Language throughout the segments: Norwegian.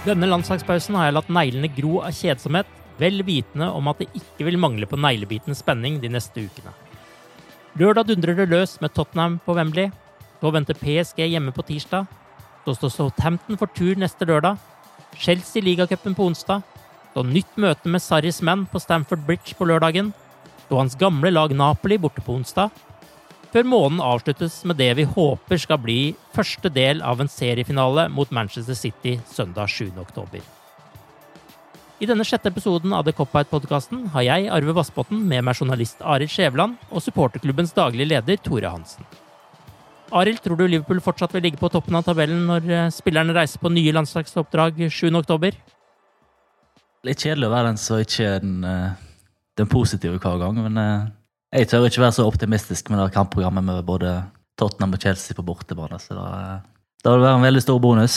Denne landslagspausen har jeg latt neglene gro av kjedsomhet, vel vitende om at det ikke vil mangle på neglebitens spenning de neste ukene. Lørdag dundrer det løs med Tottenham på Wembley. Så venter PSG hjemme på tirsdag. Så står Southampton for tur neste lørdag. Chelsea ligacupen på onsdag. Så nytt møte med Sarris menn på Stamford Bridge på lørdagen. Så hans gamle lag Napoli borte på onsdag før måneden avsluttes med det vi håper skal bli første del av en seriefinale mot Manchester City søndag 7. oktober. I denne sjette episoden av The Cop-Out-podkasten har jeg, Arve Vassbotn, med meg journalist Arild Skjæveland og supporterklubbens daglige leder Tore Hansen. Arild, tror du Liverpool fortsatt vil ligge på toppen av tabellen når eh, spillerne reiser på nye landslagsoppdrag 7. oktober? Litt kjedelig å være den som ikke er den, eh, den positive hver gang, men eh, jeg tør ikke være så optimistisk med det kampprogrammet med både Tottenham og Chelsea på bortebane. så da, da vil det være en veldig stor bonus.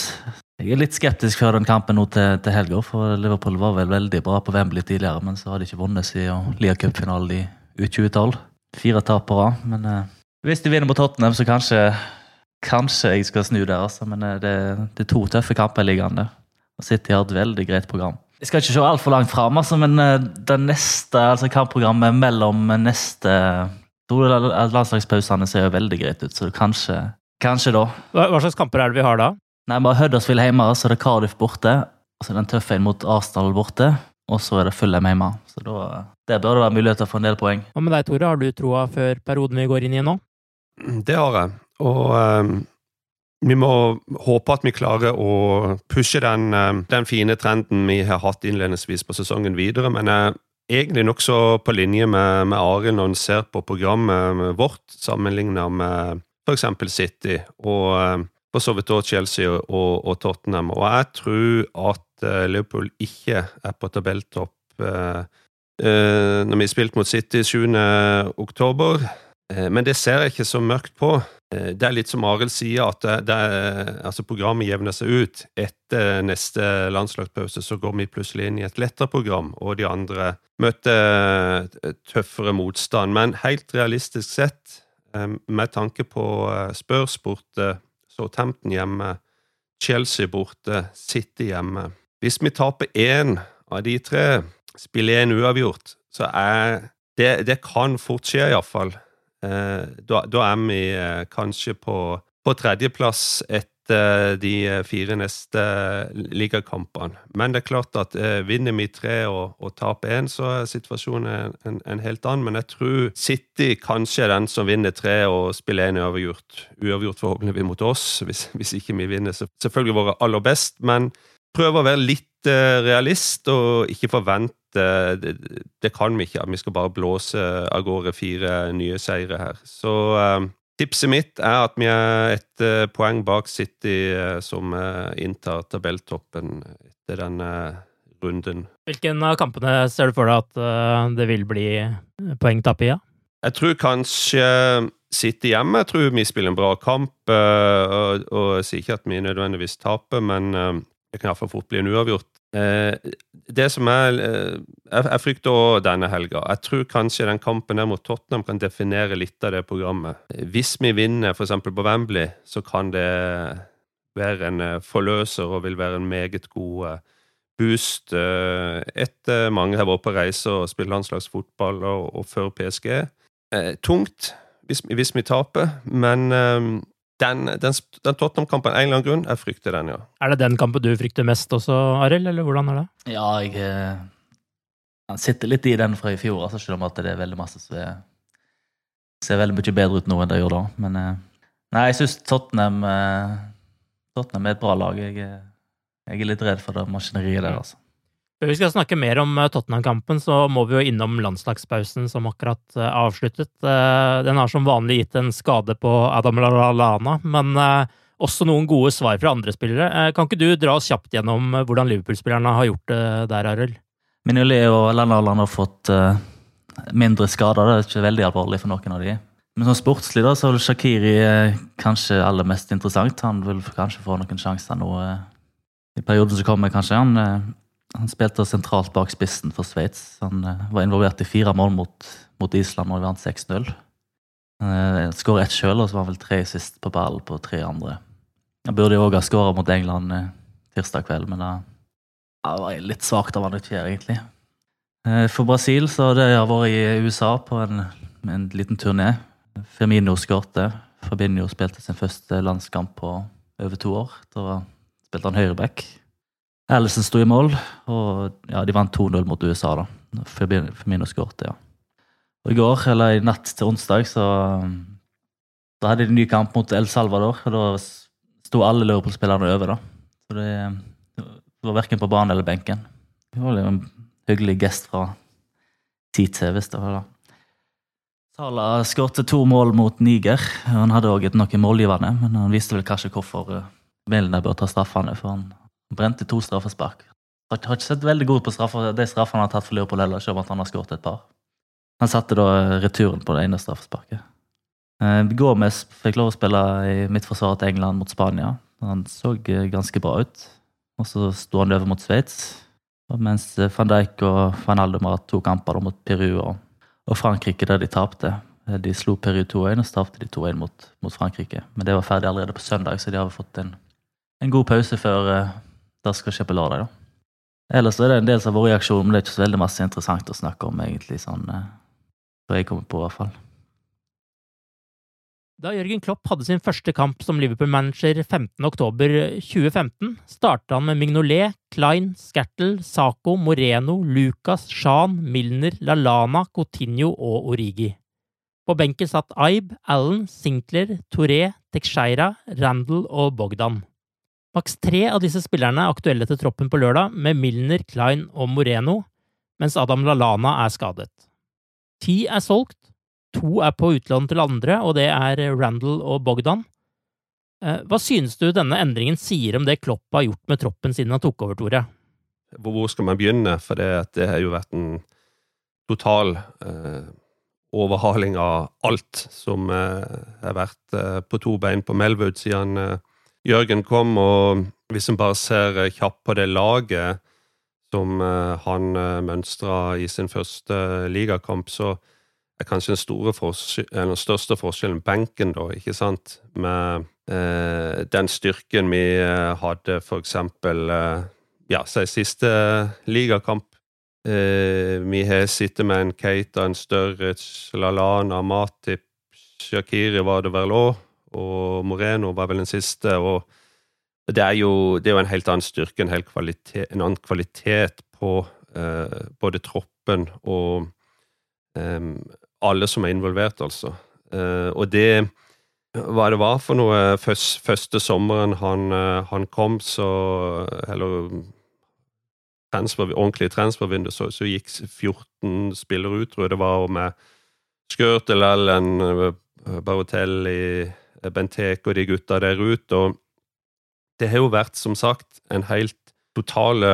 Jeg er litt skeptisk før den kampen nå til, til helga, for Liverpool var vel veldig bra på Wembley tidligere, men så har de ikke vunnet siden ligacupfinalen i U2012. Fire tap på rad. Men eh, hvis de vinner mot Tottenham, så kanskje, kanskje jeg skal snu der. Altså. Men uh, det, det, er to tøffe kamper liggende. Og City har et veldig greit program. Jeg skal ikke se altfor langt fram, altså, men uh, det neste altså kampprogrammet mellom neste landslagspausene ser jo veldig greit ut, så kanskje, kanskje da. Hva, hva, slags kamper er det vi har da? Nei, bare Huddersfield hjemme, så det er Cardiff borte. Og så er det en tøff en mot Arsenal borte. Og så er det Fulham hjemme. Så da, der bør det være mulighet til å få en del poeng. Hva med deg, Tore? Har du troa før perioden vi går inn i nå? Det har jeg. Og um vi må håpe at vi klarer å pushe den, eh, den fine trenden vi har hatt innledningsvis på sesongen videre. Men jeg er egentlig nokså på linje med, med Arild når en ser på programmet vårt, sammenlignet med f.eks. City og eh, for så vidt også Chelsea og, og, Tottenham. Og jeg tror at eh, Liverpool ikke er på tabelltopp når vi har spilt mot City 7. oktober. Men det ser jeg ikke så mørkt på. Eh, det er litt som Arild sier, at det, det altså programmet jevner seg ut. Etter neste landslagspause så går vi plutselig inn i et lettere program, og de andre møter eh, tøffere motstand. Men helt realistisk sett, eh, med tanke på Spurs borte, Southampton hjemme, Chelsea borte, City hjemme Hvis vi taper én av de tre, spiller én uavgjort, så er det, det kan fort skje, iallfall. Eh, da, da, er vi eh, kanskje på, på tredjeplass etter de fire neste ligakampene. Men det er klart at eh, vinner vi tre og, og taper én, så er situasjonen en, en, helt annen. Men jeg tror City kanskje er den som vinner tre og spiller én uavgjort. Uavgjort forhåpentligvis mot oss, hvis, hvis ikke vi vinner. Så selvfølgelig våre aller best. men prøve å være litt eh, realist og ikke forvente det, det, kan vi ikke. Vi skal bare blåse av gårde fire nye seire her. Så uh, tipset mitt er at vi er et uh, poeng bak City, uh, som inntar tabelltoppen etter denne runden. Hvilken av kampene ser du for deg at det vil bli poengtap i? Ja? Jeg tror kanskje City hjemme. Jeg tror vi spiller en bra kamp, og, og sier ikke at vi nødvendigvis taper, men det kan iallfall fort bli en uavgjort. Eh, det som er eh, Jeg frykter òg denne helga. Jeg tror kanskje den kampen der mot Tottenham kan definere litt av det programmet. Hvis vi vinner f.eks. på Wembley, så kan det være en eh, forløser og vil være en meget god boost etter mange har vært på reise og spilt landslagsfotball og, og før PSG. Tungt hvis, hvis vi taper, men den, den, den Tottenham-kampen, en eller annen grunn, jeg frykter den, ja. Er det den kampen du frykter mest også, Arild, eller hvordan er det? Ja, jeg jeg sitter litt i den fra i fjor, altså, selv om at det er veldig masse som ser veldig mye bedre ut nå enn det gjorde da. Men eh, nei, jeg syns Tottenham, eh, Tottenham er et bra lag. Jeg, jeg er litt redd for det maskineriet der, altså. Før vi skal snakke mer om eh, Tottenham-kampen, så må vi jo innom landslagspausen som akkurat eh, avsluttet. Eh, den har som vanlig gitt en skade på Adam Lallana, men også noen gode svar fra andre spillere. Kan ikke du dra oss kjapt gjennom hvordan Liverpool-spillerne har gjort det der, Arild? Minoli og Lallana har fått mindre skader. Det er ikke veldig alvorlig for noen av de. Men som sportslig da, så er Shakiri kanskje aller mest interessant. Han vil kanskje få noen sjanser nå i perioden som kommer, kanskje. Han han spilte sentralt bak spissen for Sveits. Han uh, var involvert i fire mål mot, mot Island og vant 6-0. Han Skåra ett sjøl, og så var han vel tre sist på ball på tre andre. Han burde òg ha skåra mot England uh, tirsdag kveld, men det var litt svakt av han ikke gjør, egentlig. For Brasil så har det vært i USA på en, en liten turné. Firmino skårte. Fabinho spilte sin første landskamp på over to år. Da spilte han høyreback. Allison sto i mål, og ja, de vant 2-0 mot USA. da. Firmino skåret, ja. Og I går, eller i natt til onsdag, så da hadde de ny kamp mot El Salvador. og Da sto alle Liverpool-spillerne over. da. Så det, det var verken på banen eller benken. Det var en hyggelig gest fra TT, hvis det var det. Salah skåret to mål mot Niger. Han hadde òg noe målgivende, men han viste vel kanskje hvorfor eh, Milner bør ta straffene. for han brente to straffespark. Har ikke sett veldig god på straffer, de straffene han har tatt for Liverpool heller, selv om han har skåret et par. Han satte da returen på det ene straffesparket. Eh, Gomez fikk lov å spille i midtforsvaret til England mot Spania. Han så eh, ganske bra ut. Og så sto han over mot Sveits. Mens eh, van Dijk og van Aldemar tok to kamper mot Peru og Frankrike, der de tapte. De slo Peru 2-1, og så tapte de 2-1 mot, mot, Frankrike. Men det var ferdig allerede på søndag, så de har fått en, en god pause før det skal skje på lørdag, da. Ellers er det en del som har vært reaksjon, men det er ikke så veldig masse interessant å snakke om, egentlig. sånn, eh, jeg kommer på, i hvert fall. Da Jørgen Klopp hadde sin første kamp som Liverpool-manager 15.10.2015, starta han med Mignolet, Klein, Skertel, Saco, Moreno, Lucas, Shan, Milner, Lalana, Coutinho og Origi. På benken satt Aib, Allen, Sinclair, Touré, Texeira, Randall og Bogdan. Maks tre av disse spillerne er aktuelle til troppen på lørdag, med Milner, Klein og Moreno, mens Adam Lallana er skadet. Ti er solgt, to er på utlån til andre, og det er Randall og Bogdan. Eh, hva synes du denne endringen sier om det Klopp har gjort med troppen siden han tok over, Tore? Hvor skal man begynne? For det, det har jo vært en total eh, overhaling av alt som eh, har vært eh, på to bein på Melwood siden eh, Jørgen kom, og hvis en bare ser eh, kjapt på det laget som eh, han eh, mønstra i sin første ligakamp, så er kanskje den, forskjell, den største forskjellen benken, da, ikke sant? Med eh, den styrken vi hadde for eksempel ja, si siste ligakamp. Eh, vi har sittet med en Keita, en Sturridge, Lalana, Matip, Shakiri var det vel òg og Moreno var vel den siste. og det er jo, det er jo en helt annen styrke, en, kvalitet, en annen kvalitet på eh, både troppen og eh, alle som er involvert, altså. Eh, og det hva det var for noe først, første sommeren han, han, kom, så Eller transfer, ordentlig transfervindu, så, så, gikk 14 spillere ut, tror jeg det var, og med Skørtel, Ellen, Barotelli, Bentek og de gutta der ut. Og det har jo vært, som sagt, en helt total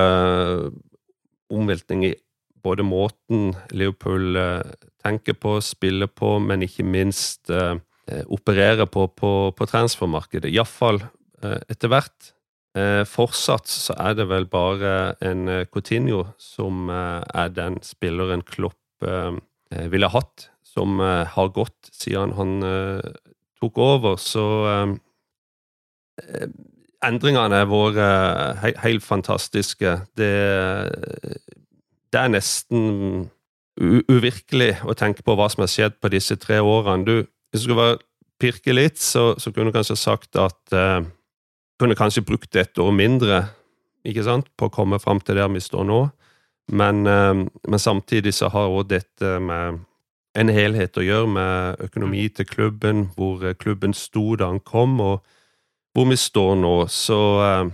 omveltning i både måten Liverpool tenker på, spiller på, men ikke minst eh, opererer på på, på transfermarkedet. Iallfall eh, etter hvert. Eh, fortsatt så er det vel bare en eh, Coutinho som eh, er den spilleren Klopp eh, ville hatt, som har gått siden han tok over. Så endringene har vært he helt fantastiske. Det, det er nesten uvirkelig å tenke på hva som har skjedd på disse tre årene. Du, hvis du skulle pirke litt, så, så, kunne du kanskje sagt at uh, Kunne kanskje brukt et år mindre ikke sant, på å komme fram til der vi står nå. Men, uh, men samtidig så har også dette med en helhet å gjøre med økonomi til klubben, hvor uh, klubben sto da han kom, og hvor vi står nå. Så uh,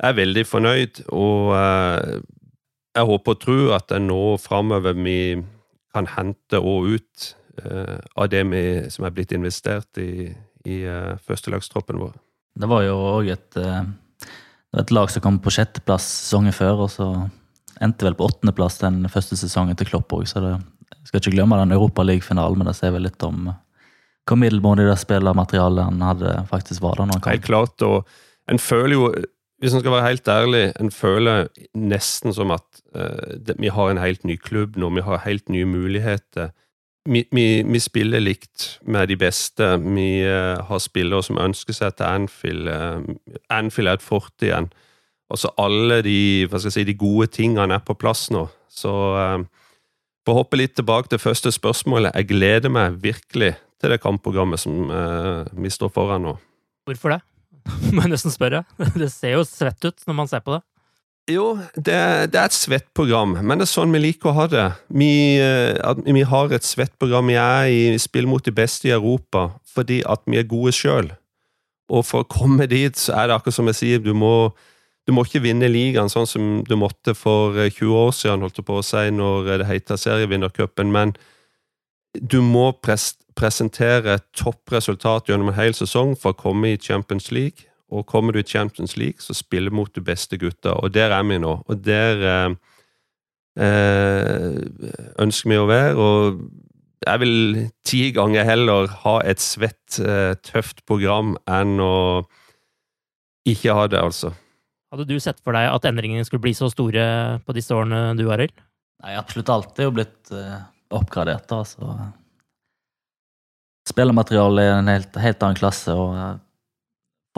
jeg er veldig fornøyd, og jeg håper og tror at det nå framover vi kan hente og ut av det vi, som er blitt investert i, i førstelagstroppen vår. Det var jo òg et, et, lag som kom på sjetteplass sesongen før, og så endte vel på åttendeplass den første sesongen til Klopp òg, så det, jeg skal ikke glemme den Europaliga-finalen, men det sier vel litt om hvor middelmådig det spillermaterialet han hadde faktisk var da når han kom. Helt klart, og en føler jo hvis en skal være helt ærlig, en føler nesten som at uh, det, vi har en helt ny klubb nå, vi har helt nye muligheter. Vi, vi, vi spiller likt med de beste. Vi uh, har spillere som ønsker seg til Anfield. Uh, Anfield er et fort igjen. Altså alle de, si, de gode tingene er på plass nå. Så for å hoppe litt tilbake til første spørsmålet. Jeg gleder meg virkelig til det kampprogrammet som vi står foran nå. Hvorfor det? må jeg nesten spørre. Det ser jo svett ut når man ser på det. Jo, det, det, er et svett program, men det er sånn vi liker å ha det. Vi, eh, vi har et svett program. Vi er i spill mot de beste i Europa fordi at vi er gode sjøl. Og for å komme dit, så er det akkurat som jeg sier, du må, du må ikke vinne ligaen sånn som du måtte for 20 eh, år siden, holdt jeg på å si, når det heter serievinnercupen, men du må pres presentere toppresultat gjennom en hel sesong for å komme i Champions League. Og kommer du i Champions League, så spiller mot de beste gutta, og der er vi nå. Og der eh, eh, ønsker vi å være. Og jeg vil ti ganger heller ha et svett, eh, tøft program enn å ikke ha det, altså. Hadde du sett for deg at endringene skulle bli så store på disse årene du, Arild? Nei, absolutt alt er jo blitt uh, oppgradert, da, så Spillermaterialet er en helt, helt, annen klasse, og uh,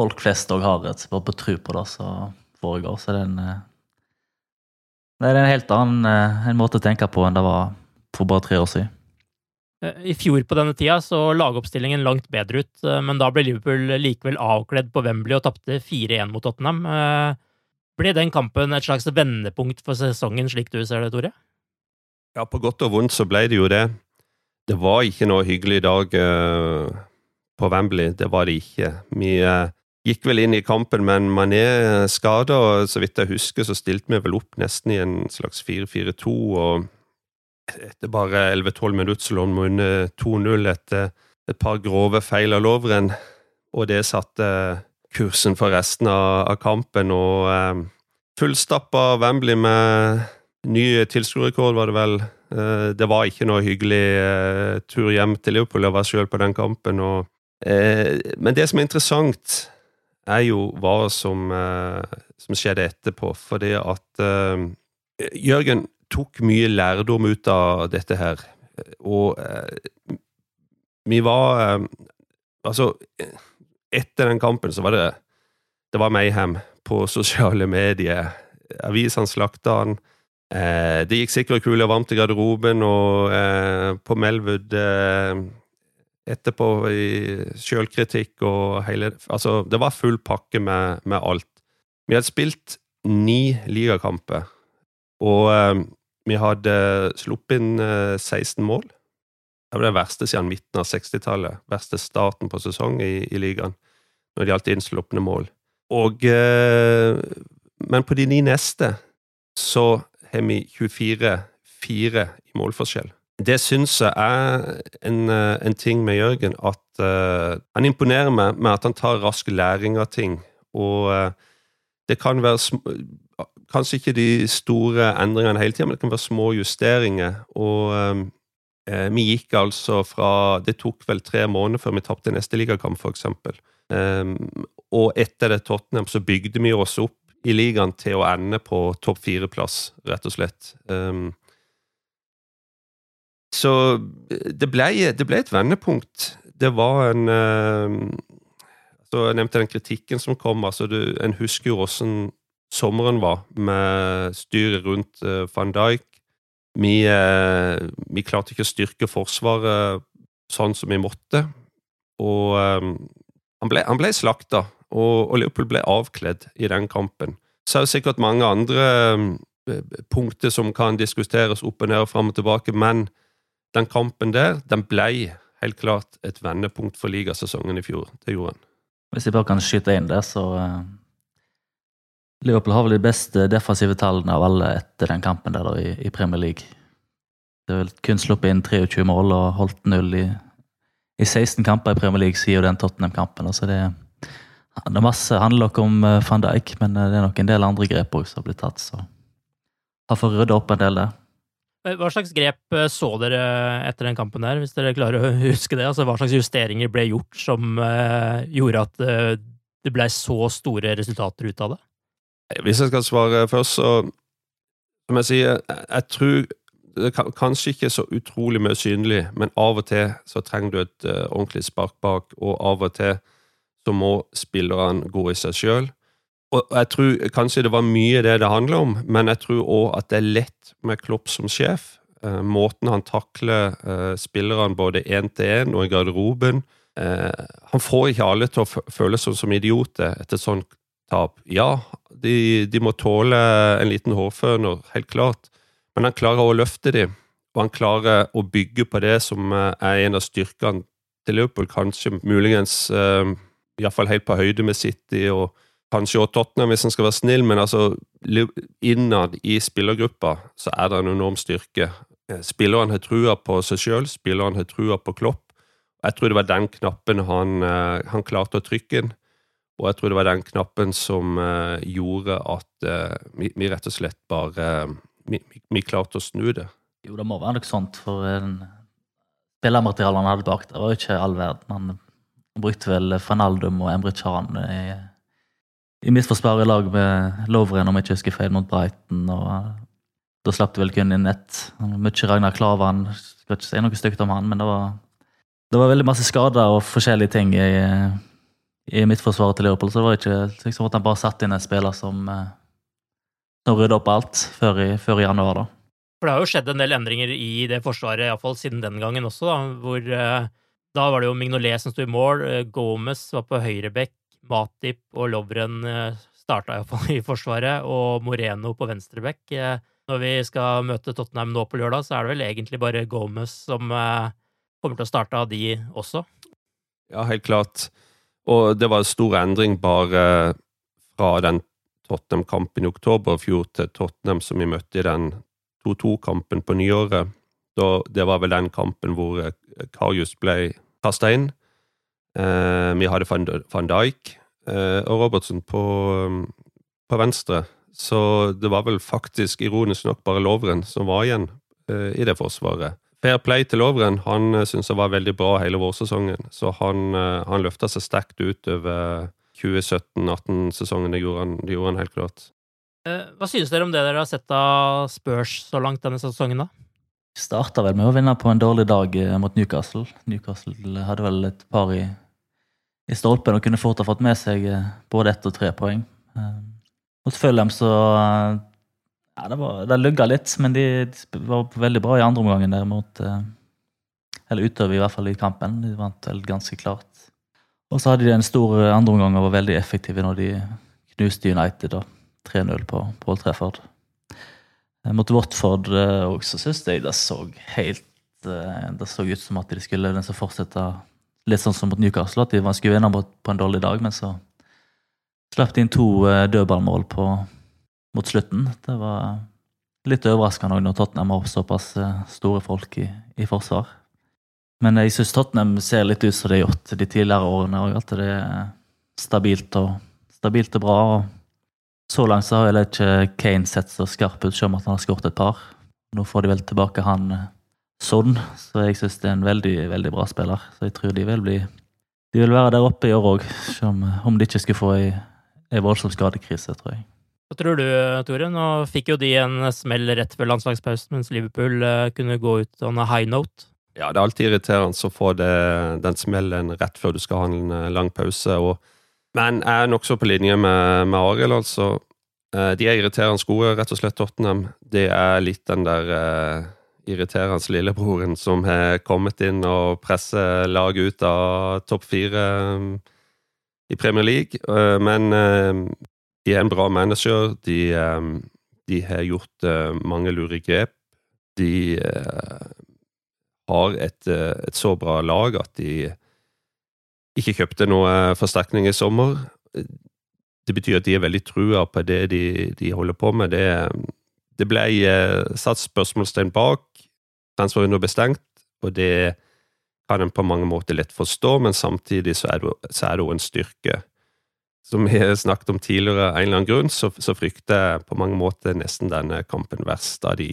folk flest òg har et på, på tro på det som foregår. Så det er en, uh, det er en helt annen en måte å tenke på enn det var for bare tre år siden. I fjor på denne tida så lagoppstillingen langt bedre ut, men da ble Liverpool likevel avkledd på Wembley og tapte 4-1 mot Tottenham. Ble den kampen et slags vendepunkt for sesongen, slik du ser det, Tore? Ja, på godt og vondt så ble det jo det. Det var ikke noe hyggelig dag på Wembley. Det var det ikke. Vi gikk vel inn i kampen, men Mané skada, og så vidt jeg husker, så stilte vi vel opp nesten i en slags 4-4-2. og Etter bare 11-12 minutter så lå vi under 2-0 etter et par grove feil av Lovren, og det satte kursen for resten av, av kampen. og eh, Fullstappa Wembley med ny tilskuerrekord, var det vel. Eh, det var ikke noe hyggelig eh, tur hjem til Liverpool. Jeg var sjøl på den kampen. Og, eh, men det som er interessant, er jo hva som, som skjedde etterpå. Fordi at Jørgen tok mye lærdom ut av dette her. Og vi var Altså, etter den kampen så var det Det var mayhem på sosiale medier. Avisene slakta han. Eh, det gikk sikkert kule og varmt i garderoben, og eh, på Melwood eh, etterpå i sjølkritikk og hele Altså, det var full pakke med, med alt. Vi hadde spilt ni ligakamper, og eh, vi hadde sluppet inn 16 eh, mål. Det var det verste siden midten av 60-tallet. Verste starten på sesong i, i ligaen når det gjaldt innslupne mål. Og eh, Men på de ni neste så har vi 24-4 i målforskjell. Det syns jeg er en, eh, en, ting med Jørgen, at uh, han imponerer meg med at han tar rask læring av ting. Og uh, det kan være Kanskje ikke de store endringene hele tida, men det kan være små justeringer. Og eh, vi gikk altså fra Det tok vel tre måneder før vi tapte neste ligakamp, f.eks. Um, og etter det Tottenham så bygde vi oss opp i ligaen til å ende på topp fire-plass, rett og slett. Um, så det ble, det ble, et vendepunkt. Det var en uh, så Jeg nevnte den kritikken som kom. altså du, En husker jo åssen sommeren var, med styret rundt uh, van Dijk. Vi, uh, vi, klarte ikke å styrke Forsvaret sånn som vi måtte. Og um, han ble, han ble slakta, og, Liverpool ble avkledd i den kampen. Så er det sikkert mange andre punkter som kan diskuteres opp og ned og fram og tilbake, men den kampen der, den ble helt klart et vendepunkt for ligasesongen i fjor. Det gjorde han. Hvis jeg bare kan skyte inn der, så Liverpool har vel de beste defensive tallene av alle etter den kampen der i, i, Premier League. Det er vel kun sluppet inn 23 mål og holdt null i, i 16 kamper i Premier League, jo den Tottenham-kampen. Altså det, det er masse handler nok om uh, van Dijk, men det er nok en del andre grep også som har blitt tatt. så har fått rydda opp en del der. Eh, hva slags grep eh, så dere etter den kampen der, hvis dere klarer å huske det? Altså, hva slags justeringer ble gjort som gjorde at det ble så store resultater ut av det? Hvis jeg skal svare først, så Som jeg sier, jeg tror det er kanskje ikke så utrolig mye synlig, men av og til så trenger du et uh, ordentlig spark bak, og av og til så må spillerne gå i seg sjøl. Og jeg tror kanskje det var mye det det handler om, men jeg tror òg at det er lett med Klopp som sjef. Uh, måten han takler uh, spillerne både én til én og i garderoben. Eh, han får ikke alle til å føle seg som idioter etter sånn tap. Ja, de, de, må tåle en liten hårføner, helt klart, men han klarer å løfte dem. Og han klarer å bygge på det som er en av styrkene til Liverpool, kanskje muligens iallfall helt på høyde med City og kanskje også Tottenham, hvis en skal være snill, men altså innad i spillergruppa så er det en enorm styrke. Eh, spillerne har trua på seg sjøl, spillerne har trua på Klopp. Jeg tror det var den knappen han, eh, han, klarte å trykke inn. Og jeg tror det var den knappen som uh, gjorde at vi, vi, rett og slett bare vi, vi, klarte å snu det. Jo, det må være noe sånt, for spillermaterialet han hadde bak der, var jo ikke all verden. Han brukte vel Fanaldum og Emre Chan i i i lag med Lovren, om jeg ikke husker feil, mot Brighton. og Da slapp det vel kun inn ett. Mye Ragnar Klavan. Skal ikke si noe stygt om han, men det var, det var veldig masse skader og forskjellige ting i, i midtforsvaret til Liverpool. Så det var ikke liksom at han bare satte inn en spiller som, uh, som rydda opp alt før i, før i, januar. da. For det har jo skjedd en del endringer i det forsvaret, iallfall siden den gangen også, da, hvor uh, da var det jo Mignolet som sto i mål, Gomez var på høyrebekk, Matip og Lovren eh, starta iallfall i Forsvaret, og Moreno på venstrebekk. Eh, når vi skal møte Tottenham nå på lørdag, så er det vel egentlig bare Gomez som eh, kommer til å starte av de også? Ja, helt klart. Og det var en stor endring bare fra den Tottenham-kampen i oktober i fjor til Tottenham som vi møtte i den 2-2-kampen på nyåret. Da, det var vel den kampen hvor Karius ble kasta inn. Eh, vi hadde van Dijk eh, og Robertsen på, um, på, venstre. Så det var vel faktisk, ironisk nok, bare Lovren som var igjen eh, i det forsvaret. Fair play til Lovren. Han uh, syns jeg var veldig bra hele vårsesongen. Så han, uh, han løfta seg sterkt utover 2017-18-sesongen. Det, det, gjorde han helt klart. Hva synes dere om det dere har sett av Spurs så langt denne sesongen, da? Starta vel med å vinne på en dårlig dag mot Newcastle. Newcastle hadde vel et par i i stolpen og kunne fort ha fått med seg eh, både ett og tre poeng. Eh, mot Fulham så eh, ja, det, var, det lugga litt, men de, var veldig bra i andre omgangen der mot Eller utover, i hvert fall i kampen. De vant vel ganske klart. Og så hadde de en stor andreomgang og var veldig effektive når de knuste United. 3-0 på Paul Trefford. Mot Watford også syns jeg det så helt eh, det så ut som at de skulle liksom fortsette litt sånn som mot Newcastle, at de skulle vinne på, en dårlig dag, men så slapp de inn to eh, dødballmål på, mot slutten. Det var litt overraskende når Tottenham har såpass eh, store folk i, i forsvar. Men jeg syns Tottenham ser litt ut som det har gjort de tidligere årene òg, at det er stabilt og, stabilt og bra. og så langt så har vel ikke Kane sett så skarp ut, selv om at han har skåret et par. Nå får de vel tilbake han eh, Son, så jeg syns det er en veldig veldig bra spiller. Så jeg tror de vil bli De vil være der oppe i år òg, om, om de ikke skulle få ei, ei voldsom skadekrise, tror jeg. Hva tror du, Tore? Nå fikk jo de en smell rett før landslagspausen, mens Liverpool eh, kunne gå ut on a high note. Ja, det er alltid irriterende å få det, den smellen rett før du skal ha en eh, lang pause. Og, men jeg er nokså på linje med, med Arild, altså. Eh, De er irriterende gode, rett og slett, Tottenham. Det er litt den der uh, irriterende lillebroren som har kommet inn og presser laget ut av topp fire um, i Premier League. Uh, men eh, de er en bra manager. De, eh, de har gjort eh, mange lure grep. De eh, har et, eh, et så bra lag at de ikke kjøpte noe forsterkning i sommer. Det betyr at de er veldig trua på det de, de holder på med. Det, det ble satt spørsmålstegn bak. Transfervinduet ble stengt, og det kan en på mange måter lett forstå, men samtidig er det, så er det jo en styrke. Som vi har snakket om tidligere, av en eller annen grunn, så, så frykter jeg på mange måter nesten denne kampen verst av de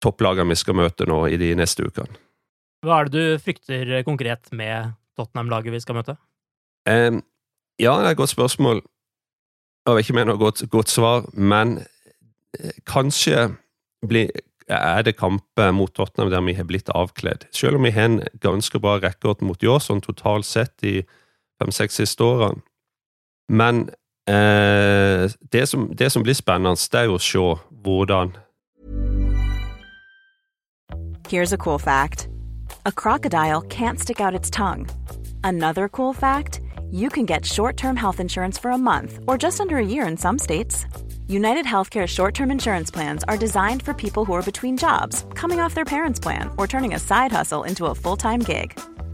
topplagene vi skal møte nå i de neste ukene. Hva er det du frykter konkret med Tottenham-laget vi skal møte? Um, ja, det er et godt spørsmål. Jeg vet ikke med noe godt, godt svar, men eh, kanskje blir, er det kamper mot Tottenham der vi har blitt avkledd. Selv om vi har en ganske bra rekord mot de sånn totalt sett i fem-seks siste årene. Men eh, det, som, det som blir spennende, det er jo å se hvordan Here's a cool fact a crocodile can't stick out its tongue. Another cool fact you can get short term health insurance for a month or just under a year in some states. United Healthcare short term insurance plans are designed for people who are between jobs, coming off their parents' plan, or turning a side hustle into a full time gig.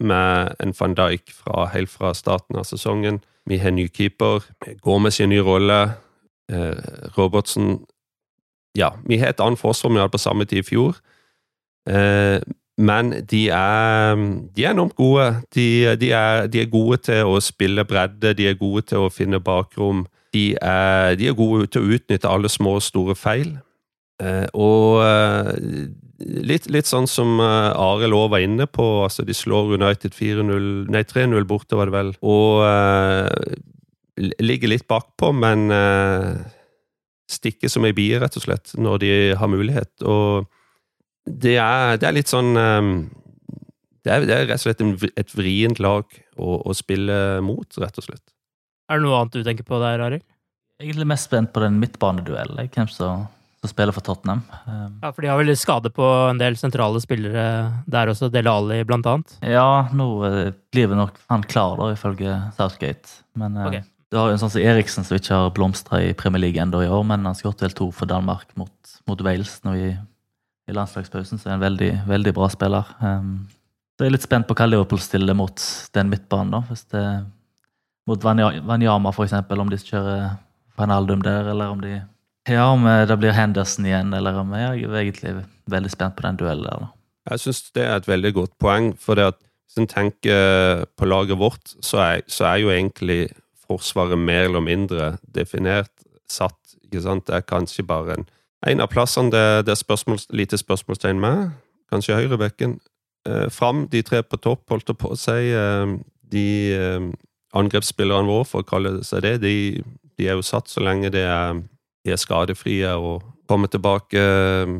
med en van Dijk fra, helt fra starten av sesongen. Vi har ny keeper, går med sin nye rolle. Eh, Robertsen Ja, vi har et annet forsvar vi hadde på samme tid i fjor. Eh, men de er, de er enormt gode. De, de, er, de, er, gode til å spille bredde, de er gode til å finne bakrom. De er, er gode til å utnytte alle små og store feil. Eh, og eh, litt, litt, sånn som uh, Arild òg var inne på, altså de slår United 4-0, nei 3-0 borte, var det vel. Og uh, ligger litt bakpå, men uh, stikker som ei bie, rett og slett, når de har mulighet. Og det er, det er litt sånn um, det, er, det er, rett og slett en, et vrient lag å, å, spille mot, rett og slett. Er det noe annet du tenker på der, Arild? Egentlig mest spent på den midtbaneduellen. Hvem som spiller for Tottenham. Um, ja, For de har vel skade på en del sentrale spillere der også, Dele Ali blant annet? Ja, nå uh, blir vel nok han klar, da, ifølge Southgate. Men uh, okay. Du har jo en sånn som Eriksen som ikke har blomstra i Premier League ennå i år, men han skåret vel to for Danmark mot, mot Wales nå i, i, landslagspausen, så er en veldig, veldig bra spiller. Um, så jeg er litt spent på hva Liverpool stiller mot den midtbanen. da, hvis det Mot Wanyama, for eksempel, om de kjører Panaldum der, eller om de Ja, om eh, det blir Henderson igjen, eller om Jeg er egentlig veldig spent på den duellen der. Jeg syns det er et veldig godt poeng, for det at hvis en tenker på laget vårt, så er, så er jo egentlig Forsvaret mer eller mindre definert, satt. ikke sant? Det er kanskje bare en, en av plassene det, det er spørsmål, lite spørsmålstegn med. Kanskje høyrebekken. Eh, fram, de tre på topp, holdt det på å si. Eh, de eh, angrepsspillerne våre, for å kalle seg det, de, de er jo satt så lenge det er, de er skadefrie og kommer tilbake eh,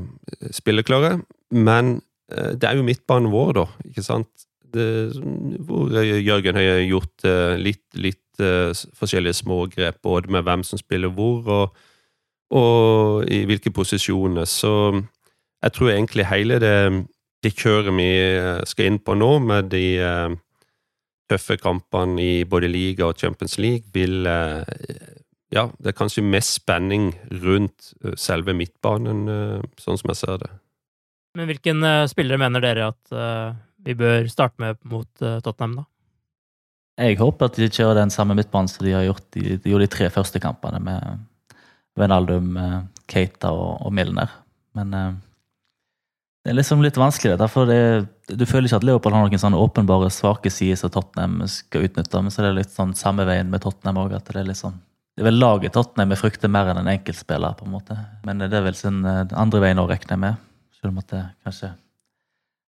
spilleklare. Men eh, det er jo midtbanen vår, da, ikke sant? Det, hvor Jørgen har gjort eh, litt, litt forskjellige smågrep, både med hvem som spiller hvor, og, og, i hvilke posisjoner. Så jeg tror egentlig hele det, det kjøret vi eh, skal inn på nå, med de tøffe kampene i både liga og Champions League, vil Ja, det er kanskje mest spenning rundt selve midtbanen, sånn som jeg ser det. Men hvilken spillere mener dere at vi bør starte med mot Tottenham, da? Jeg håper at de kjører den samme midtbanen som de har gjort de, de gjorde de tre første kampene, med Venaldum, eh, Keita og, og Milner. Men det er liksom litt vanskelig, derfor det, du føler ikke at Leopold har noen sånne åpenbare svake sider som Tottenham skal utnytte. Men så er det litt sånn samme veien med Tottenham òg, at det er litt sånn det er vel laget Tottenham jeg frykter mer enn en enkeltspiller, på en måte. Men det er vel sin uh, andre veien å regne med. Selv om at det kanskje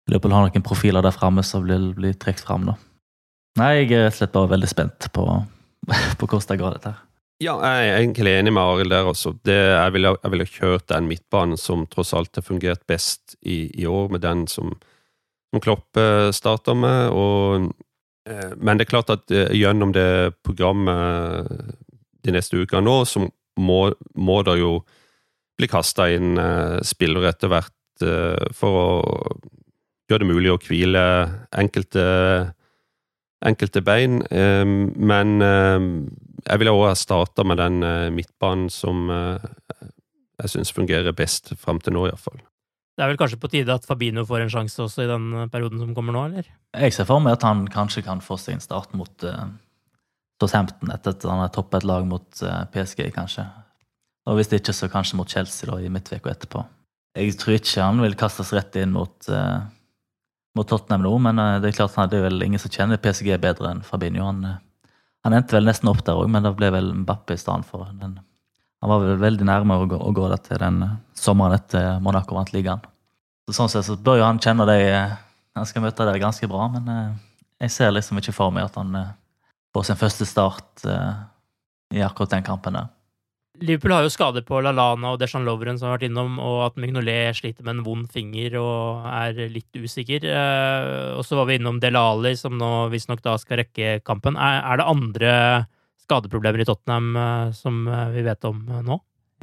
Liverpool har noen profiler der framme som blir, blir trukket fram, da. Nei, jeg er rett og slett bare veldig spent på, på hvordan det går, dette her. Ja, jeg er egentlig enig med Arild der også. Det, jeg ville vil kjørt den midtbanen som tross alt har fungert best i, i år, med den som, som Klopp eh, starter med. Og, eh, men det er klart at eh, gjennom det programmet de neste ukene nå, så må, må det jo bli kasta inn spillere etter hvert for å gjøre det mulig å hvile enkelte enkelte bein. Men jeg ville òg ha starta med den eh, midtbanen som eh, jeg syns fungerer best fram til nå, iallfall. Det er vel kanskje på tide at Fabino får en sjanse også i den eh, perioden som kommer nå, eller? Jeg ser for meg at han kanskje kan få seg en start mot uh, Southampton at han har toppet et lag mot uh, PSG, kanskje. Og hvis det ikke, så kanskje mot Chelsea da, i midtveka etterpå. Jeg tror ikke han vil kastes rett inn mot uh, mot Tottenham nå, men uh, det er klart det er vel ingen som kjenner PSG bedre enn Fabinho. Han, uh, han endte vel nesten opp der òg, men det ble vel Mbappe i stedet for. Den, han var vel veldig nærme å gå, å gå der til den eh, sommeren etter Monaco vant ligaen. Så sånn sett så bør jo han kjenne det Han skal møte det ganske bra, men jeg ser liksom ikke for meg at han får sin første start i akkurat den kampen der. Liverpool har jo skader på Lalana og Deshan Lovren, som har vært innom, og at Mignolet sliter med en vond finger og er litt usikker. Eh, og så var vi innom Delali, som nå visstnok da skal rekke kampen. Er, det andre skadeproblemer i Tottenham eh, som eh, vi vet om nå?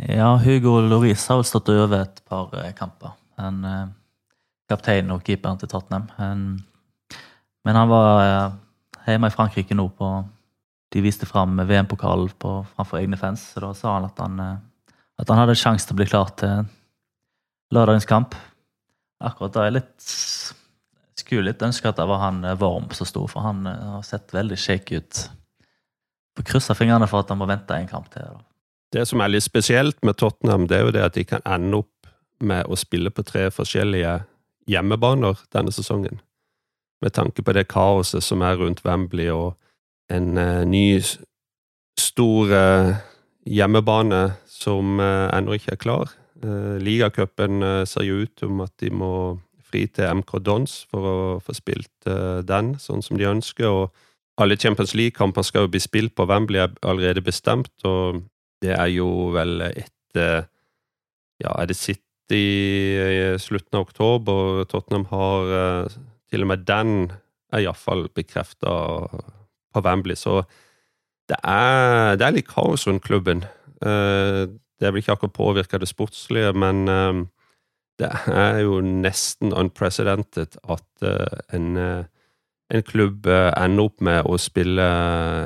Ja, Hugo Loris har vel stått over et par eh, kamper. En, kaptein og keeperen til Tottenham. En, men han var eh, hjemme i Frankrike nå på De viste fram VM-pokalen framfor egne fans, så da sa han at han, eh, at han hadde sjanse til å bli klar til lørdagens kamp. Akkurat da er jeg litt skulle litt ønske at det var han eh, Worm som sto, for han eh, har sett veldig shaky ut. Får krysse fingrene for at han må vente en kamp til. Da. Det som er litt spesielt med Tottenham, det er jo det at de kan ende opp med å spille på tre forskjellige hjemmebaner denne sesongen. Med tanke på det kaoset som er rundt Wembley og en uh, ny stor uh, hjemmebane som uh, ennå ikke er klar. Uh, Ligacupen ser jo ut om at de må fri til MK Dons for å få spilt den sånn som de ønsker. og alle Champions League-kamper skal jo bli spilt på Wembley er allerede bestemt, og det er jo vel etter Ja, er det City i slutten av oktober? Tottenham har til og med den er iallfall bekrefta på Wembley, så det er, det er litt kaos rundt klubben. Eh, det vil ikke akkurat påvirke det sportslige, men eh, det er jo nesten unprecedented at en en klubb eh, ender opp med å spille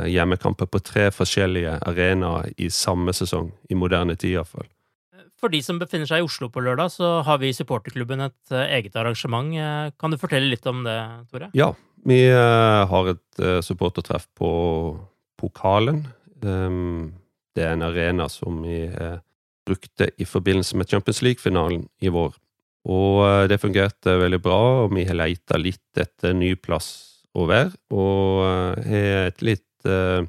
hjemmekamper på tre forskjellige arenaer i samme sesong, i moderne tid iallfall. For de som befinner seg i Oslo på lørdag, så har vi i supporterklubben et eh, eget arrangement. Eh, kan du fortelle litt om det, Tore? Ja, vi har et supportertreff på Pokalen. Ehm, det er en arena som vi brukte i forbindelse med Champions League-finalen i vår. Og det fungerte veldig bra, og vi har leita litt etter ny plass å være, og eh, har et litt, eh,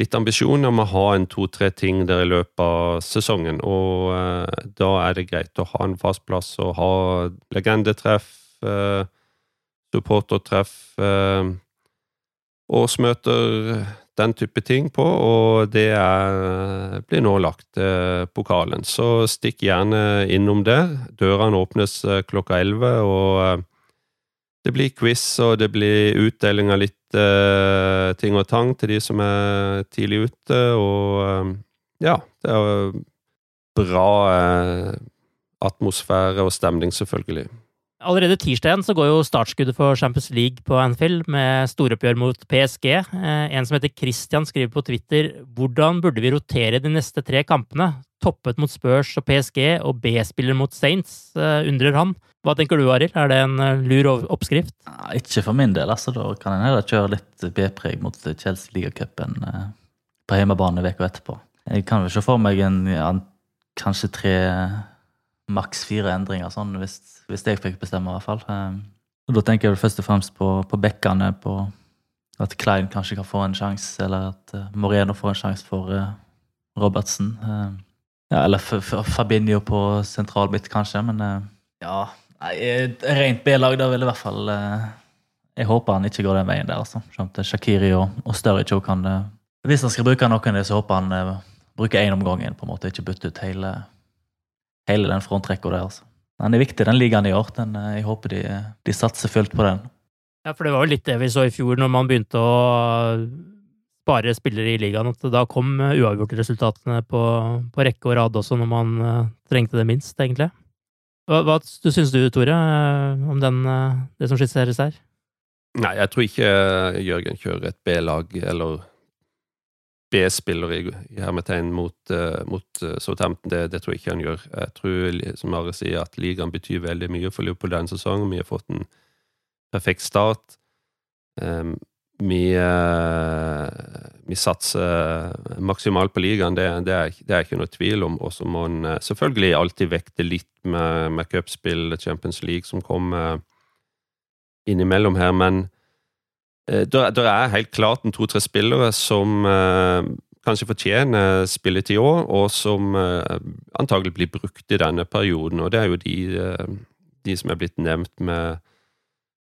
litt ambisjon om å ha en to-tre ting der i løpet av sesongen. Og eh, da er det greit å ha en fast plass og ha legendetreff, supportertreff, årsmøter, den type ting på, og det er, blir nå lagt eh, pokalen. Så stikk gjerne innom der. Dørene åpnes klokka elleve, og det blir quiz, og det blir utdeling av litt uh, ting og tang til de som er tidlig ute, og uh, ja, det er bra uh, atmosfære og stemning, selvfølgelig. Allerede tirsdagen så går jo startskuddet for Champions League på Anfield med storoppgjør mot PSG. En som heter Christian skriver på Twitter hvordan burde vi rotere de neste tre kampene? Toppet mot Spurs og PSG og B-spiller mot Saints, undrer han. Hva tenker du, Arild? Er det en eh, lur oppskrift? Ja, ikke for min del. altså. Da kan en heller kjøre litt B-preg mot Chelsea ligacupen eh, på hjemmebane uka etterpå. Jeg kan vel se for meg en, ja, kanskje tre, maks fire endringer, sånn, hvis, hvis, jeg fikk bestemme, i hvert fall. Eh, da tenker jeg først og fremst på, på bekkene, på at Klein kanskje kan få en sjanse, eller at Moreno får en sjanse for Robertsen. Ja, eller Fabinho på sentral midt, kanskje, men ja Rent B-lag, da vil i hvert fall eh, Jeg håper han ikke går den veien der. altså. Skjønt, Shakiri og, og Sturridge kan eh, Hvis han skal bruke noen av det, så håper han eh, bruker én om gangen. på en måte, Ikke bytte ut hele, hele den frontrekka der. altså. Den er viktig, den ligaen i år. Den, jeg håper de, de satser fullt på den. Ja, for det var jo litt det vi så i fjor, når man begynte å spare spillere i ligaen, at da kom uavgjort resultatene på, på rekke og rad også, når man trengte det minst, egentlig. Hva, hva syns du, Tore, eh, om den, eh, det som skisseres her? Nei, jeg tror ikke eh, Jørgen kjører et B-lag eller B-spiller i, i hermetegn mot, uh, mot uh, Southampton. Det, det, tror jeg ikke han gjør. Jeg tror, som Are sier, at ligaen betyr veldig mye for Liverpool denne sesongen. Vi har fått en perfekt start. Um, vi, vi, satser maksimalt på ligaen, det, det, er, det, er, ikke noe tvil om. Og så må en uh, selvfølgelig alltid vekte litt med, med cupspill, Champions League, som kommer innimellom her. Men uh, det er helt klart en to-tre spillere som kanskje fortjener spilletid òg, og som antagelig blir brukt i denne perioden. Og det er jo de, de som er blitt nevnt med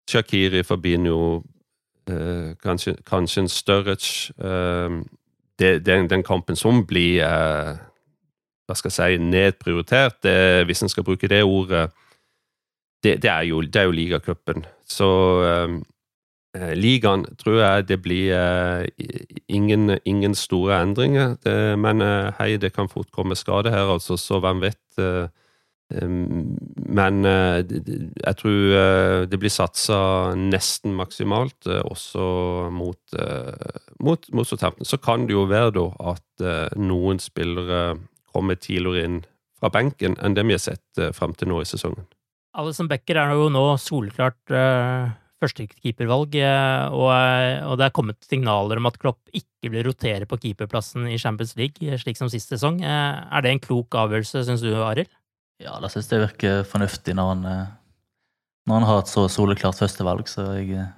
Shakiri, Fabinho, Eh, kanskje, kanskje, en Sturridge uh, den, den, kampen som blir uh, hva skal jeg si, nedprioritert, det, hvis en skal bruke det ordet, det, det er jo, det jo ligacupen. Så Eh, ligaen tror jeg det blir ingen, ingen store endringer. Men hei, det kan fort komme skade her, altså, så hvem vet. Eh, em, men eh, jeg tror eh, det blir satsa nesten maksimalt, eh, også mot, mot, mot Southampton. Så kan det jo være da at noen spillere kommer tidligere inn fra benken enn det vi har sett fram til nå i sesongen. Alison Becker er jo nå soleklart førstekeepervalg, og, og det er kommet signaler om at Klopp ikke vil rotere på keeperplassen i Champions League, slik som sist sesong. Er det en klok avgjørelse, syns du, Arild? Ja, da syns jeg det virker fornuftig når han, eh, når han har et så soleklart førstevalg. Så jeg eh,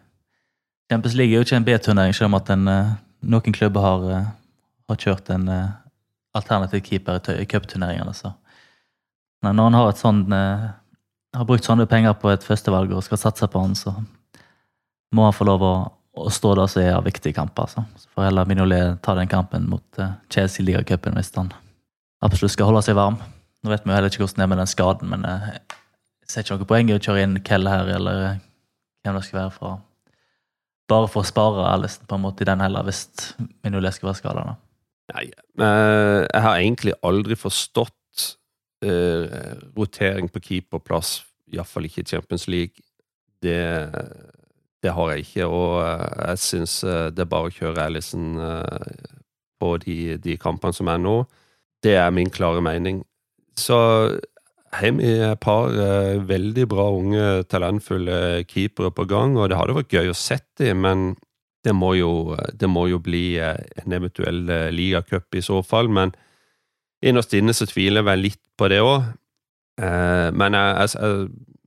Champions League er jo ikke en B-turnering, selv om at en, eh, noen klubber har, eh, har kjørt en eh, alternativ keeper i cupturneringene. Men når han har eh, har brukt sånne penger på et førstevalg og skal satse på han, så må han få lov å, å stå der som er av viktige kamper. Altså. Så får heller Minolet ta den kampen mot eh, Chelsea i ligacupen hvis han absolutt skal holde seg varm. Nå vet vi jo heller ikke hvordan det er med den skaden, men eh, jeg ser ikke noe poeng i å kjøre inn Kell her, eller eh, hvem det skal være fra. Bare for å spare Alison på en måte i den heller, hvis Mignolet skal være skada. Nei, eh, jeg har egentlig aldri forstått uh, rotering på keeperplass, iallfall ikke i Champions League. Det, det har jeg ikke, og jeg syns det er bare å kjøre Alison uh, på de, de kampene som er nå. Det er min klare mening. Så har vi et par eh, veldig bra, unge, talentfulle keepere på gang, og det hadde vært gøy å sette dem, men det må jo, det må jo bli eh, en eventuell eh, ligacup i så fall, men innerst inne så tviler jeg vel litt på det òg. Men jeg, jeg,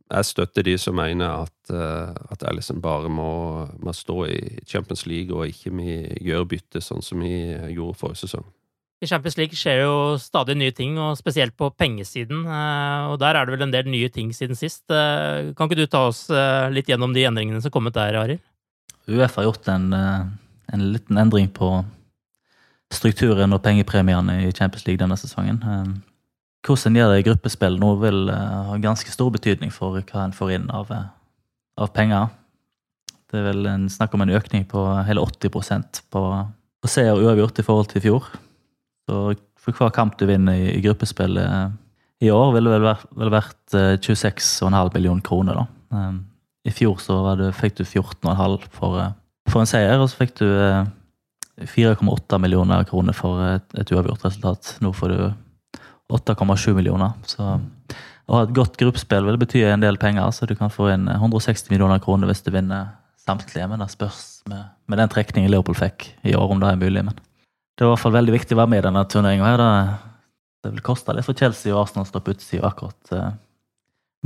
jeg støtter de som mener at, eh, at Alison bare må, må stå i Champions League, og ikke vi gjør bytte sånn som vi gjorde forrige sesong. I Champions League skjer jo stadig nye ting, og spesielt på pengesiden. eh, Og der er det vel en del nye ting siden sist. Eh, Kan ikke du ta oss eh, litt gjennom de endringene som er kommet der, Arild? UF har gjort en, en liten endring på strukturen og pengepremiene i Champions League denne sesongen. Hvordan gjør det i gruppespill nå, vil ha ganske stor betydning for hva en får inn av, av penger. Det er vel en, snakk om en økning på hele 80% på, på seier uavgjort i forhold til i fjor. Så for hver kamp du vinner i, i gruppespillet eh, i år, ville det vel vært, vært eh, 26,5 millioner kroner. da. Eh, I fjor så det, fikk du 14,5 for, eh, for en seier, og så fikk du eh, 4,8 millioner kroner for et, et uavgjort resultat. Nå får du 8,7 millioner. Så å ha et godt gruppespill vil bety en del penger, så du kan få inn 160 millioner kroner hvis du vinner samtlige. Men det spørs med, med den trekningen Leopold fikk i år, om det er mulig. Men det er i hvert fall veldig viktig å være med i denne turneringa. Det, det vil koste litt for Chelsea og Arsenal å stå på utsida akkurat eh,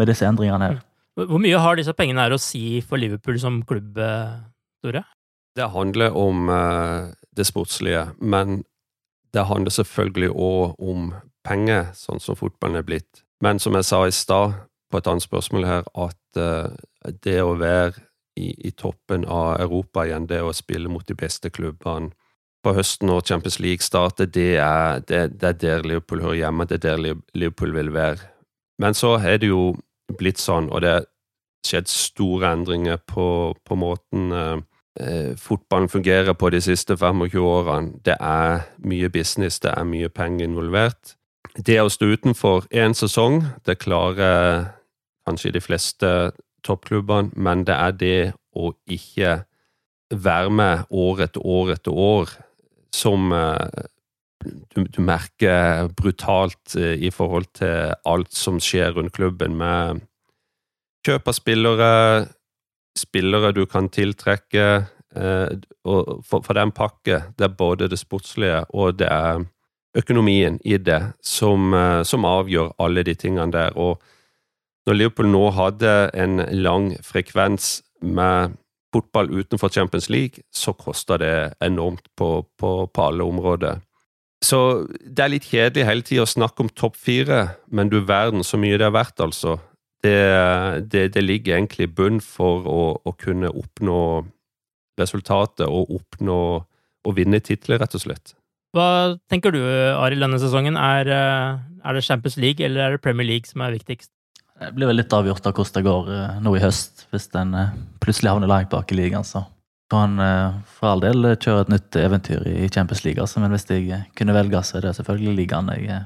med disse endringene her. Hvor mye har disse pengene her å si for Liverpool som klubb, eh, Tore? Det handler om eh, det sportslige, men det handler selvfølgelig òg om penger, sånn som fotballen er blitt. Men som jeg sa i stad, på et annet spørsmål her, at det å være i, i toppen av Europa igjen, det å spille mot de beste klubbene på høsten når Champions League starter, det er, det, det er der Liverpool hører hjemme, det er der Liverpool vil være. Men så er det jo blitt sånn, og det har skjedd store endringer på, på måten eh, eh, fotballen fungerer på de siste 25 årene. Det er mye business, det er mye penger involvert. Det å stå utenfor én sesong, det klarer kanskje de fleste toppklubbene, men det er det å ikke være med år etter år etter år som eh, du, du merker brutalt eh, i forhold til alt som skjer rundt klubben, med kjøp av spillere, spillere du kan tiltrekke, eh, for, for den pakke, det er både det sportslige og det er økonomien i det som, som avgjør alle de tingene der. Og når Liverpool nå hadde en lang frekvens med fotball utenfor Champions League, så koster det enormt på, på, på alle områder. Så det er litt kjedelig hele tida å snakke om topp fire, men du verden så mye det er verdt, altså. Det, det, det ligger egentlig i bunn for å, å kunne oppnå resultatet og oppnå å vinne titler, rett og slett. Hva tenker du, Arild, denne sesongen? Er, eh, er det Champions League eller er det Premier League som er viktigst? Det blir vel litt avgjort av hvordan det går eh, nå i høst, hvis den eh, plutselig havner langt bak i ligaen. så kan han eh, for all del kjøre et nytt eventyr i Champions League, altså, men hvis jeg kunne velge, så er det selvfølgelig ligaen. Jeg,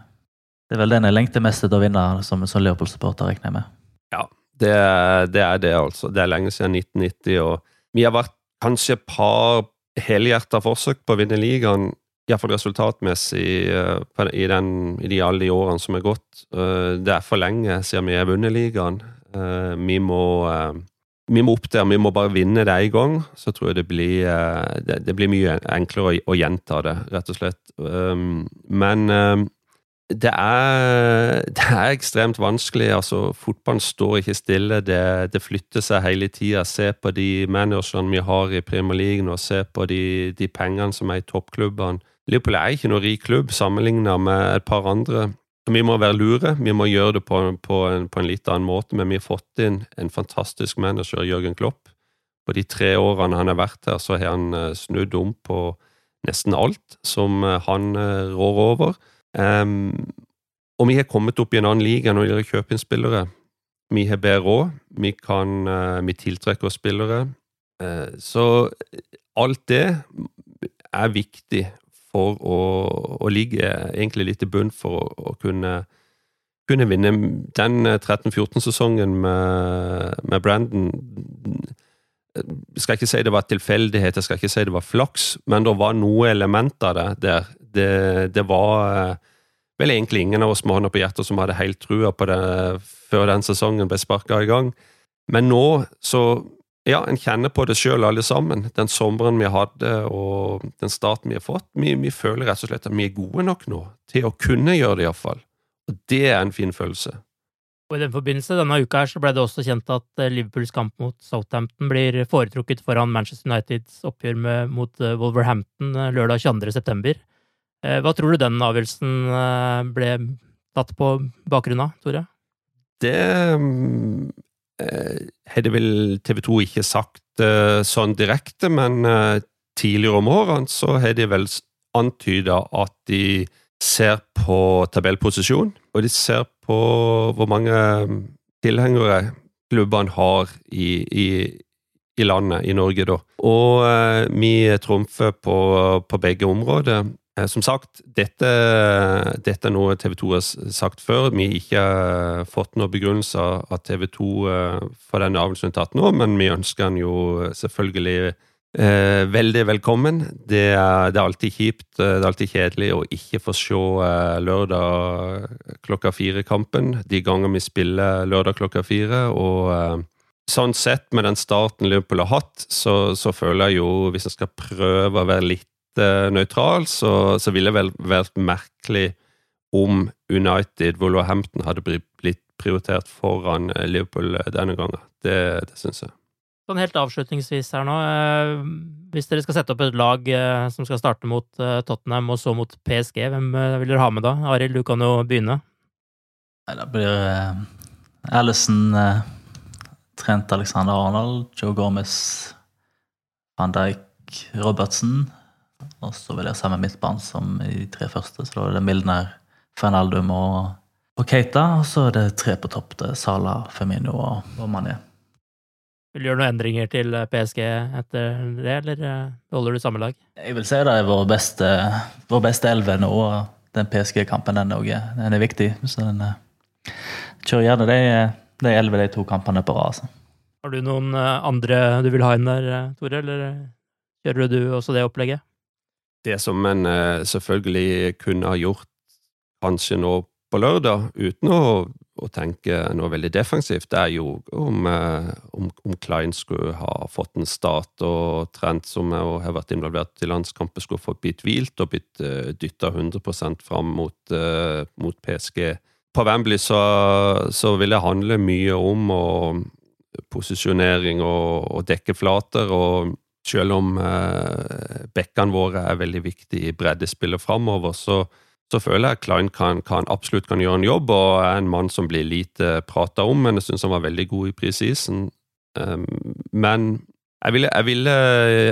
det er vel den jeg lengter mest til å vinne som, som Leopold-supporter, regner jeg med. Ja, det, det, er det, altså. Det er lenge siden 1990, og vi har vært kanskje et par helhjerta forsøk på å vinne ligaen, iallfall resultatmessig, i, den, i de, alle de årene som er gått. Det er for lenge siden vi har vunnet ligaen. Vi må vi må opp der, vi må bare vinne det en gang. Så tror jeg det blir, eh, det, det blir mye enklere å, gjenta det, rett og slett. Um, men um, det, er, det er, ekstremt vanskelig. altså Fotballen står ikke stille. Det, det flytter seg hele tida. Se på de managerne vi har i Premier League nå, se på de, de pengene som er i toppklubbene. Liverpool er ikke noe rik klubb sammenlignet med et par andre. Vi må være lure, vi må gjøre det på, på, en, på, en, litt annen måte, men vi har fått inn en fantastisk manager, Jørgen Klopp. På de tre årene han har vært her, så har han eh, snudd om på nesten alt som eh, han eh, rår over. Um, og vi har kommet opp i en annen liga når det gjelder å inn spillere. Vi har bedre råd, vi, kan, vi tiltrekker oss spillere. Så alt det er viktig for å, å ligge egentlig litt i bunn for å, å kunne, kunne, vinne den 13-14-sesongen med, med, Brandon. Jeg skal ikke si det var tilfeldighet, jeg skal ikke si det var flaks, men det var noe element av det der. Det, det var vel egentlig ingen av oss med hånda på hjertet som hadde helt trua på det før den sesongen ble sparka i gang. Men nå så ja, en kjenner på det sjøl, alle sammen. Den sommeren vi hadde, og den starten vi har fått. Vi, vi, føler rett og slett at vi er gode nok nå til å kunne gjøre det, iallfall. Og det er en fin følelse. Og I den forbindelse denne uka her så ble det også kjent at eh, Liverpools kamp mot Southampton blir foretrukket foran Manchester Uniteds oppgjør med, mot eh, Wolverhampton eh, lørdag 22. september. Hva tror du den avgjørelsen ble tatt på bakgrunn av, Tore? Det hadde vel TV 2 ikke sagt uh, sånn direkte, men uh, tidligere om årene så har de vel antyda at de ser på tabellposisjon, og de ser på hvor mange tilhengere klubbene har i, i, i landet, i Norge, da. Og vi trumfer på, på begge områder. Eh, som sagt, dette, dette, er noe TV 2 har sagt før. Vi har ikke eh, fått noen begrunnelse av TV 2 eh, for den avgjørelsen tatt nå, men vi ønsker den jo selvfølgelig eh, veldig velkommen. Det er, det er, alltid kjipt, det er alltid kjedelig å ikke få se eh, lørdag klokka fire-kampen de ganger vi spiller lørdag klokka fire. og eh, Sånn sett, med den starten Liverpool har hatt, så, så føler jeg jo, hvis jeg skal prøve å være litt nøytral, så, så, ville det vel vært merkelig om United, Wolverhampton, hadde blitt prioritert foran eh, Liverpool eh, denne gangen. Det, det syns jeg. Sånn helt avslutningsvis her nå, hvis dere skal sette opp et lag som skal starte mot Tottenham og så mot PSG, hvem vil dere ha med da? Arild, du kan jo begynne. Det blir Alison, Trent Alexander Arnold, Joe Gomez, van Dijk, Robertsen, og så vil jeg ha samme midtbanen som i de tre første. Så da er det Milner, Fernaldum og, og Keita. Og så er det tre på topp. Det er Sala, Femino og, og Mané. Vil du gjøre noen endringer til PSG etter det, eller eh, holder du samme lag? Jeg vil si det er vår beste, vår beste elve nå. Den PSG-kampen den, den, er viktig. Så den eh, kjører gjerne de, de elleve de to kampene på rad. Altså. Har du noen eh, andre du vil ha inn der, Tore, eller kjører du også det opplegget? Det som en eh, selvfølgelig kunne ha gjort kanskje nå på lørdag, uten å, å tenke noe veldig defensivt, det er jo om, eh, om, om Klein skulle ha fått en start, og Trent, som har vært involvert i landskampen, skulle fått blitt hvilt og blitt dytta 100 fram mot, uh, mot, PSG. På Wembley så, så vil det handle mye om og posisjonering og, og dekkeflater. og selv om eh, bekkene våre er veldig viktige i breddespillet framover, så, så, føler jeg at Klein kan, kan, absolutt kan gjøre en jobb, og er en mann som blir lite prata om, men jeg syns han var veldig god i preseason. Um, men jeg ville, jeg, ville,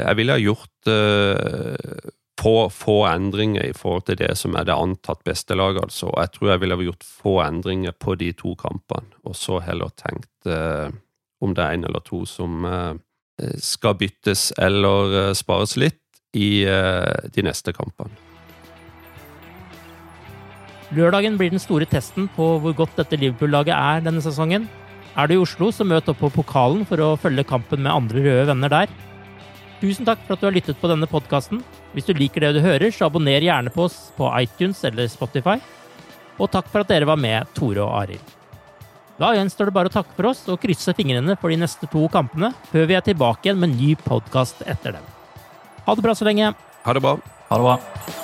jeg ville, ha gjort uh, få, få endringer i forhold til det som er det antatt beste laget. altså. Jeg tror jeg ville ha gjort få endringer på de to kampene, og så heller tenkt uh, om det er en eller to som eh, skal byttes eller eh, spares litt i eh, de neste kampene. Lørdagen blir den store testen på hvor godt dette Liverpool-laget er denne sesongen. Er du i Oslo, så møt opp på Pokalen for å følge kampen med andre røde venner der. Tusen takk for at du har lyttet på denne podkasten. Hvis du liker det du hører, så abonner gjerne på oss på iTunes eller Spotify. Og takk for at dere var med, Tore og Arild. Da gjenstår det bare å takke for oss og krysse fingrene for de neste to kampene, før vi er tilbake igjen med en ny podkast etter dem. Ha det bra så lenge. Ha det bra. Ha det bra.